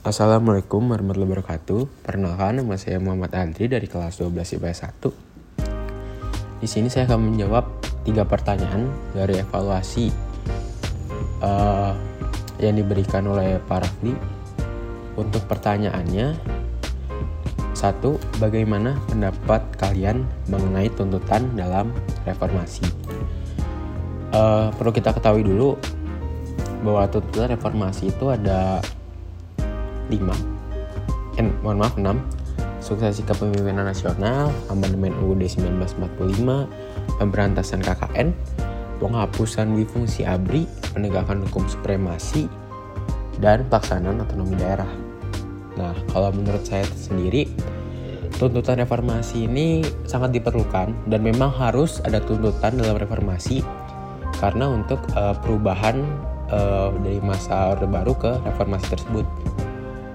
Assalamualaikum warahmatullahi wabarakatuh. Perkenalkan nama saya Muhammad Andri dari kelas 12 IPS 1. Di sini saya akan menjawab tiga pertanyaan dari evaluasi uh, yang diberikan oleh Pak Rafli. Untuk pertanyaannya, satu, bagaimana pendapat kalian mengenai tuntutan dalam reformasi? Uh, perlu kita ketahui dulu bahwa tuntutan reformasi itu ada 5 eh, mohon maaf 6 suksesi kepemimpinan nasional amandemen UUD 1945 pemberantasan KKN penghapusan wifungsi ABRI penegakan hukum supremasi dan pelaksanaan otonomi daerah. Nah kalau menurut saya sendiri tuntutan reformasi ini sangat diperlukan dan memang harus ada tuntutan dalam reformasi karena untuk uh, perubahan uh, dari masa Orde Baru ke reformasi tersebut.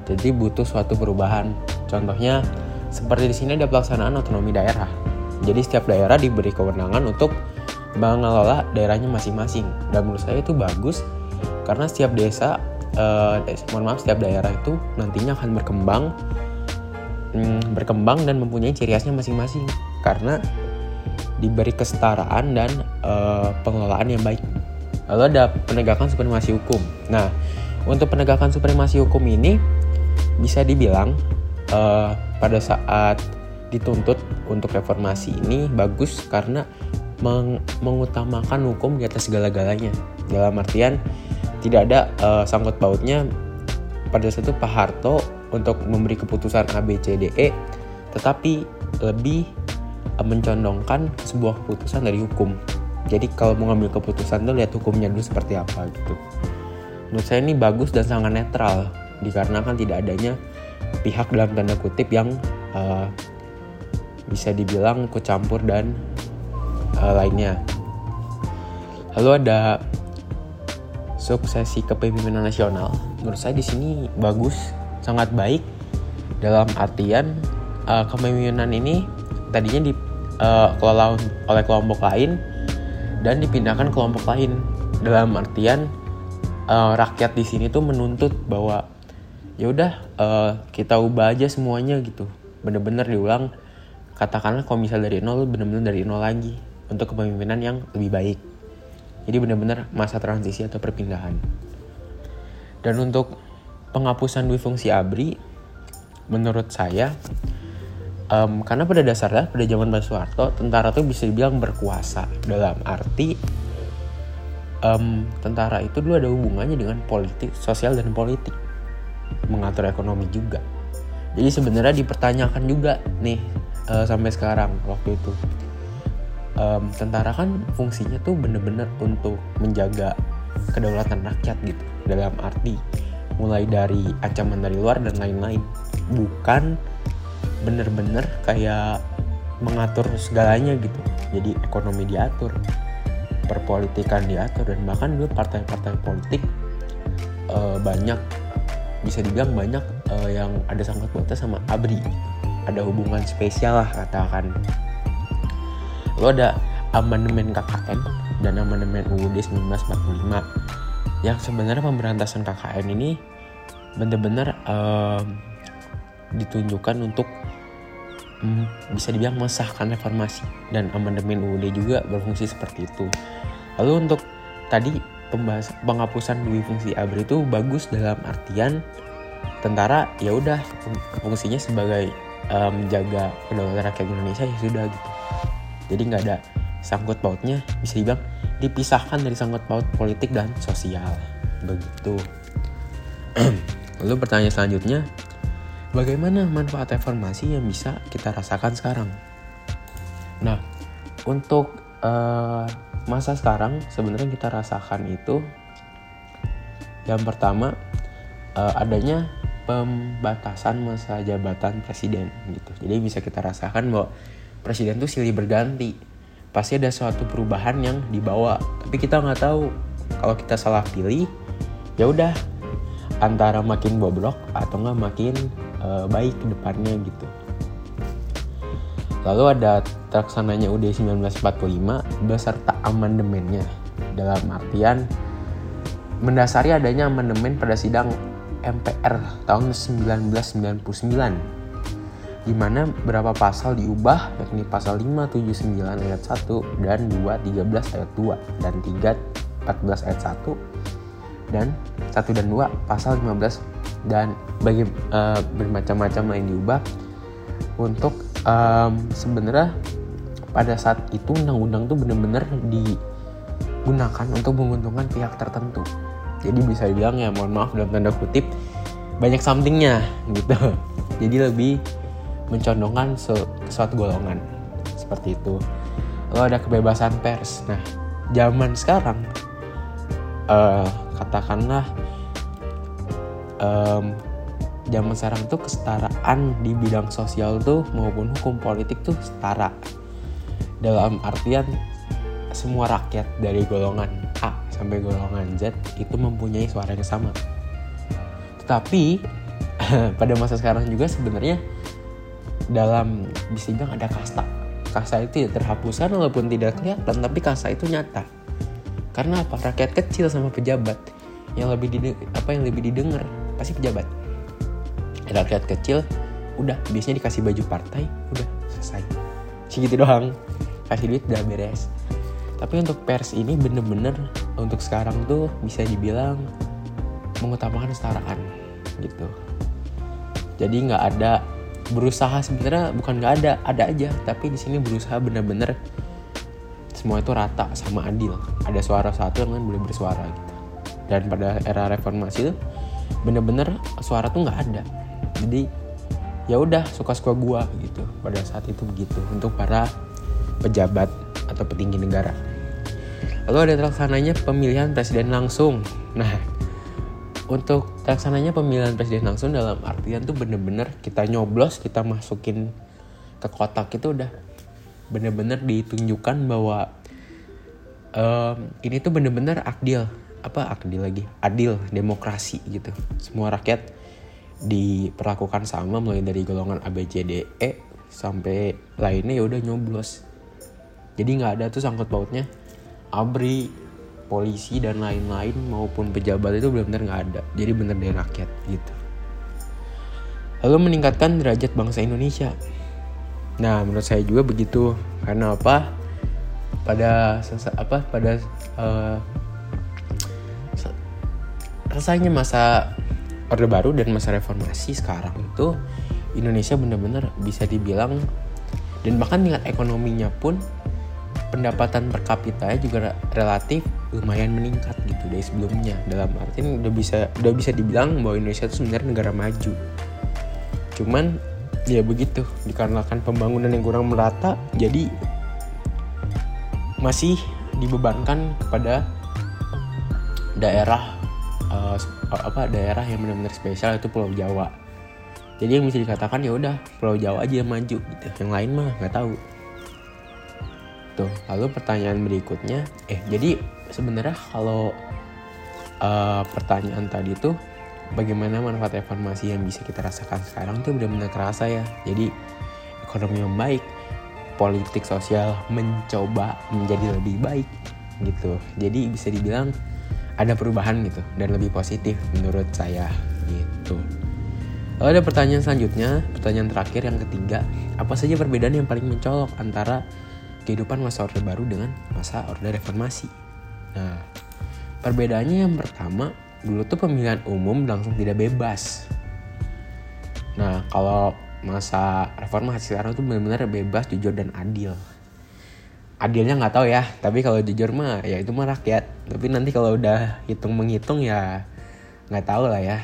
Jadi butuh suatu perubahan. Contohnya seperti di sini ada pelaksanaan otonomi daerah. Jadi setiap daerah diberi kewenangan untuk mengelola daerahnya masing-masing. Dan menurut saya itu bagus karena setiap desa, eh, mohon maaf, setiap daerah itu nantinya akan berkembang, hmm, berkembang dan mempunyai ciri khasnya masing-masing. Karena diberi kesetaraan dan eh, pengelolaan yang baik. Lalu ada penegakan supremasi hukum. Nah, untuk penegakan supremasi hukum ini bisa dibilang uh, pada saat dituntut untuk reformasi ini bagus karena meng mengutamakan hukum di atas segala-galanya. Dalam artian tidak ada uh, sangkut pautnya pada saat itu Pak Harto untuk memberi keputusan A B C D E tetapi lebih uh, mencondongkan sebuah keputusan dari hukum. Jadi kalau mau ngambil keputusan tuh lihat hukumnya dulu seperti apa gitu. Menurut saya ini bagus dan sangat netral dikarenakan tidak adanya pihak dalam tanda kutip yang uh, bisa dibilang ikut campur dan uh, lainnya. Lalu ada suksesi kepemimpinan nasional. Menurut saya di sini bagus, sangat baik dalam artian uh, kepemimpinan ini tadinya dikelola uh, oleh kelompok lain dan dipindahkan ke kelompok lain dalam artian uh, rakyat di sini tuh menuntut bahwa ya udah uh, kita ubah aja semuanya gitu. Bener-bener diulang katakanlah kalau misal dari nol bener-bener dari nol lagi untuk kepemimpinan yang lebih baik. Jadi bener-bener masa transisi atau perpindahan. Dan untuk penghapusan dui fungsi ABRI menurut saya um, karena pada dasarnya pada zaman Pak Soeharto tentara tuh bisa dibilang berkuasa. Dalam arti um, tentara itu dulu ada hubungannya dengan politik sosial dan politik mengatur ekonomi juga. Jadi sebenarnya dipertanyakan juga nih uh, sampai sekarang waktu itu um, tentara kan fungsinya tuh bener-bener untuk menjaga kedaulatan rakyat gitu dalam arti mulai dari ancaman dari luar dan lain-lain bukan bener-bener kayak mengatur segalanya gitu jadi ekonomi diatur perpolitikan diatur dan bahkan dulu partai-partai politik uh, banyak bisa dibilang banyak uh, yang ada sangkut pautnya sama ABRI. Ada hubungan spesial lah katakan. Lo ada amandemen KKN dan amandemen UUD 1945 yang sebenarnya pemberantasan KKN ini benar-benar uh, ditunjukkan untuk um, bisa dibilang mengesahkan reformasi. Dan amandemen UUD juga berfungsi seperti itu. Lalu untuk tadi pembahas penghapusan dui fungsi ABRI itu bagus dalam artian tentara ya udah fungsinya sebagai uh, menjaga kedaulatan rakyat Indonesia ya sudah gitu. Jadi nggak ada sangkut pautnya bisa dibilang dipisahkan dari sangkut paut politik dan sosial. Begitu. Lalu pertanyaan selanjutnya bagaimana manfaat reformasi yang bisa kita rasakan sekarang? Nah untuk uh, masa sekarang sebenarnya kita rasakan itu yang pertama uh, adanya pembatasan masa jabatan presiden gitu. Jadi bisa kita rasakan bahwa presiden tuh silih berganti. Pasti ada suatu perubahan yang dibawa, tapi kita nggak tahu kalau kita salah pilih, ya udah antara makin bobrok atau nggak makin uh, baik ke depannya gitu. Lalu ada terlaksananya UUD 1945 beserta amandemennya. Dalam artian mendasari adanya amandemen pada sidang MPR tahun 1999 di mana beberapa pasal diubah yakni pasal 579 ayat 1 dan 2 13 ayat 2 dan 3 14 ayat 1 dan 1 dan 2 pasal 15 dan bagi uh, bermacam-macam lain diubah untuk um, sebenarnya pada saat itu undang-undang tuh bener-bener digunakan untuk menguntungkan pihak tertentu. Jadi bisa dibilang ya mohon maaf dalam tanda kutip banyak somethingnya gitu. Jadi lebih mencondongkan se suatu golongan seperti itu. Lalu ada kebebasan pers. Nah zaman sekarang uh, katakanlah um, zaman sekarang tuh kesetaraan di bidang sosial tuh maupun hukum politik tuh setara dalam artian semua rakyat dari golongan A sampai golongan Z itu mempunyai suara yang sama. Tetapi pada masa sekarang juga sebenarnya dalam bisa bilang ada kasta. Kasta itu ya terhapuskan walaupun tidak kelihatan tapi kasta itu nyata. Karena apa? Rakyat kecil sama pejabat. Yang lebih apa yang lebih didengar? Pasti pejabat. Rakyat kecil udah biasanya dikasih baju partai udah selesai. Segitu doang kasih duit udah beres. Tapi untuk pers ini bener-bener untuk sekarang tuh bisa dibilang mengutamakan kesetaraan gitu. Jadi nggak ada berusaha sebenarnya bukan nggak ada ada aja. Tapi di sini berusaha bener-bener semua itu rata sama adil. Ada suara satu yang kan boleh bersuara gitu. Dan pada era reformasi itu bener-bener suara tuh nggak ada. Jadi ya udah suka-suka gua gitu. Pada saat itu begitu. Untuk para pejabat atau petinggi negara. Lalu ada terlaksananya pemilihan presiden langsung. Nah untuk terlaksananya pemilihan presiden langsung dalam artian tuh bener-bener kita nyoblos kita masukin ke kotak itu udah bener-bener ditunjukkan bahwa um, ini tuh bener-bener adil. Apa adil lagi? Adil demokrasi gitu. Semua rakyat diperlakukan sama mulai dari golongan A B C D E sampai lainnya ya udah nyoblos jadi nggak ada tuh sangkut pautnya. Abri polisi dan lain-lain maupun pejabat itu benar-benar nggak ada. Jadi benar dari rakyat gitu. Lalu meningkatkan derajat bangsa Indonesia. Nah menurut saya juga begitu. Karena apa? Pada apa? Pada uh, selesainya masa orde baru dan masa reformasi sekarang itu Indonesia benar-benar bisa dibilang dan bahkan tingkat ekonominya pun pendapatan per kapita juga relatif lumayan meningkat gitu dari sebelumnya. Dalam artian udah bisa udah bisa dibilang bahwa Indonesia itu sebenarnya negara maju. Cuman ya begitu. Dikarenakan pembangunan yang kurang merata jadi masih dibebankan kepada daerah uh, apa daerah yang benar-benar spesial itu Pulau Jawa. Jadi yang bisa dikatakan ya udah Pulau Jawa aja yang maju gitu. Yang lain mah nggak tahu Tuh, lalu pertanyaan berikutnya, eh jadi sebenarnya kalau uh, pertanyaan tadi tuh bagaimana manfaat reformasi yang bisa kita rasakan sekarang tuh benar-benar terasa ya. Jadi ekonomi yang baik, politik sosial mencoba menjadi lebih baik gitu. Jadi bisa dibilang ada perubahan gitu dan lebih positif menurut saya gitu. Lalu ada pertanyaan selanjutnya, pertanyaan terakhir yang ketiga, apa saja perbedaan yang paling mencolok antara kehidupan masa Orde Baru dengan masa Orde Reformasi. Nah, perbedaannya yang pertama, dulu tuh pemilihan umum langsung tidak bebas. Nah, kalau masa reformasi sekarang tuh benar-benar bebas, jujur dan adil. Adilnya nggak tahu ya, tapi kalau jujur mah ya itu mah rakyat. Tapi nanti kalau udah hitung menghitung ya nggak tahu lah ya.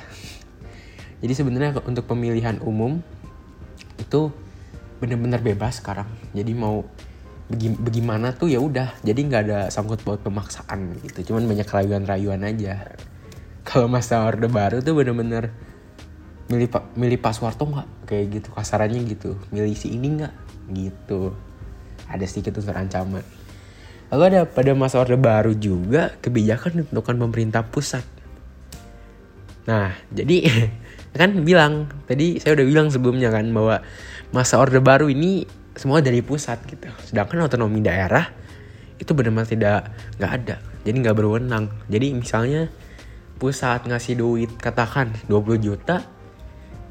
Jadi sebenarnya untuk pemilihan umum itu benar-benar bebas sekarang. Jadi mau bagaimana tuh ya udah jadi nggak ada sangkut paut pemaksaan gitu. Cuman banyak rayuan-rayuan aja. Kalau masa orde baru tuh bener-bener milih milih password tuh nggak kayak gitu kasarannya gitu. Milih si ini nggak? Gitu. Ada sedikit unsur ancaman. Lalu ada pada masa orde baru juga kebijakan ditentukan pemerintah pusat. Nah jadi kan bilang tadi saya udah bilang sebelumnya kan bahwa masa orde baru ini semua dari pusat gitu. Sedangkan otonomi daerah itu benar-benar tidak nggak ada. Jadi nggak berwenang. Jadi misalnya pusat ngasih duit katakan 20 juta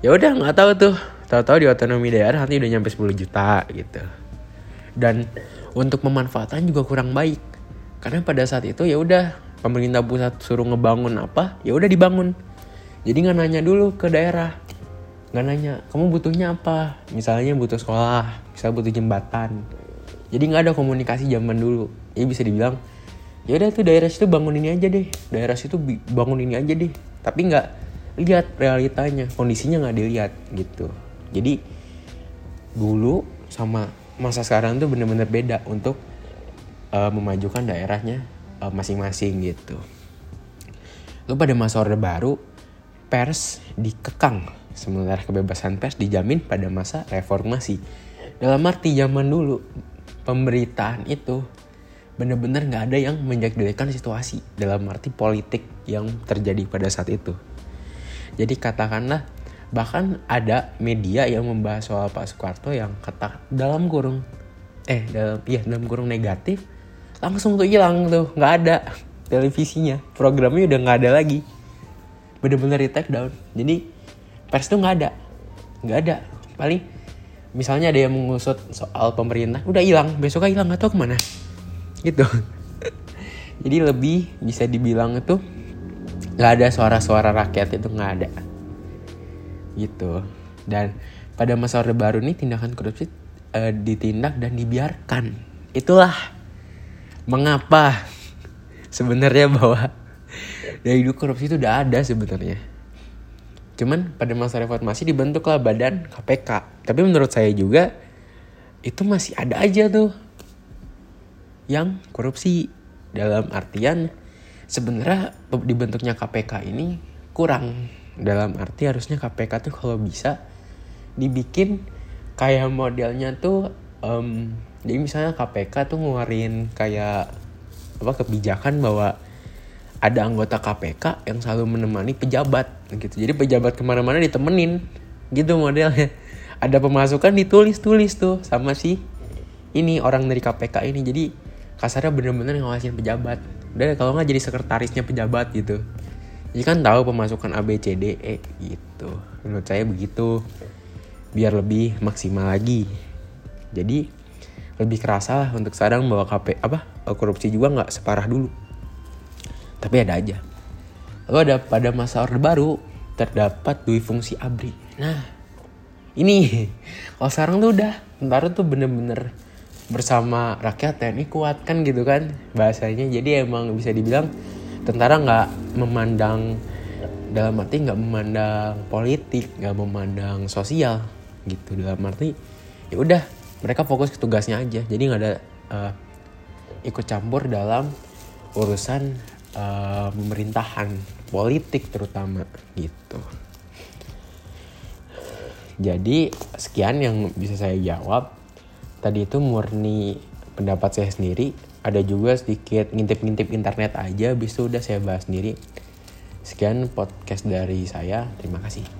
ya udah nggak tahu tuh. Tahu-tahu di otonomi daerah nanti udah nyampe 10 juta gitu. Dan untuk pemanfaatan juga kurang baik. Karena pada saat itu ya udah pemerintah pusat suruh ngebangun apa ya udah dibangun. Jadi nggak nanya dulu ke daerah nggak nanya kamu butuhnya apa? Misalnya butuh sekolah misalnya butuh jembatan. Jadi nggak ada komunikasi zaman dulu. Ya bisa dibilang ya udah tuh daerah situ bangun ini aja deh. Daerah situ bangun ini aja deh. Tapi nggak lihat realitanya kondisinya nggak dilihat gitu. Jadi dulu sama masa sekarang tuh bener-bener beda untuk uh, memajukan daerahnya eh, masing-masing gitu. Lalu pada masa orde baru pers dikekang sementara kebebasan pers dijamin pada masa reformasi. Dalam arti zaman dulu pemberitaan itu bener-bener nggak ada yang menjadikan situasi dalam arti politik yang terjadi pada saat itu. Jadi katakanlah bahkan ada media yang membahas soal Pak Soekarno yang kata dalam kurung eh dalam iya dalam kurung negatif langsung tuh hilang tuh nggak ada televisinya programnya udah nggak ada lagi. Bener-bener di take down. Jadi pers tuh nggak ada. Nggak ada. Paling misalnya ada yang mengusut soal pemerintah udah hilang. Besoknya hilang atau ke mana? Gitu. Jadi lebih bisa dibilang itu nggak ada suara-suara rakyat itu nggak ada. Gitu. Dan pada masa orde baru ini tindakan korupsi uh, ditindak dan dibiarkan. Itulah mengapa sebenarnya bahwa dari dulu korupsi itu udah ada sebenarnya cuman pada masa reformasi dibentuklah badan KPK tapi menurut saya juga itu masih ada aja tuh yang korupsi. Dalam artian sebenarnya dibentuknya KPK ini kurang. Dalam arti harusnya KPK tuh kalau bisa dibikin kayak modelnya tuh um, jadi misalnya KPK tuh ngeluarin kayak apa kebijakan bahwa ada anggota KPK yang selalu menemani pejabat gitu. Jadi pejabat ke mana-mana ditemenin. Gitu modelnya. Ada pemasukan ditulis-tulis tuh sama si ini orang dari KPK ini. Jadi kasarnya bener-bener ngawasin pejabat. Udah kalau nggak jadi sekretarisnya pejabat gitu. Jadi kan tahu pemasukan A B C D E gitu. Menurut saya begitu. Biar lebih maksimal lagi. Jadi lebih kerasa lah untuk sekarang bahwa KP apa korupsi juga nggak separah dulu. Tapi ada aja lalu ada pada masa orde baru terdapat dui fungsi abri. Nah ini. Kalau sekarang tuh udah ntar tuh bener-bener bersama rakyat TNI kuat kan gitu kan bahasanya. Jadi emang bisa dibilang tentara nggak memandang dalam arti nggak memandang politik nggak memandang sosial gitu. Dalam arti ya udah mereka fokus ke tugasnya aja. Jadi nggak ada uh, ikut campur dalam urusan uh, pemerintahan politik terutama gitu. Jadi sekian yang bisa saya jawab. Tadi itu murni pendapat saya sendiri. Ada juga sedikit ngintip-ngintip internet aja habis itu udah saya bahas sendiri. Sekian podcast dari saya. Terima kasih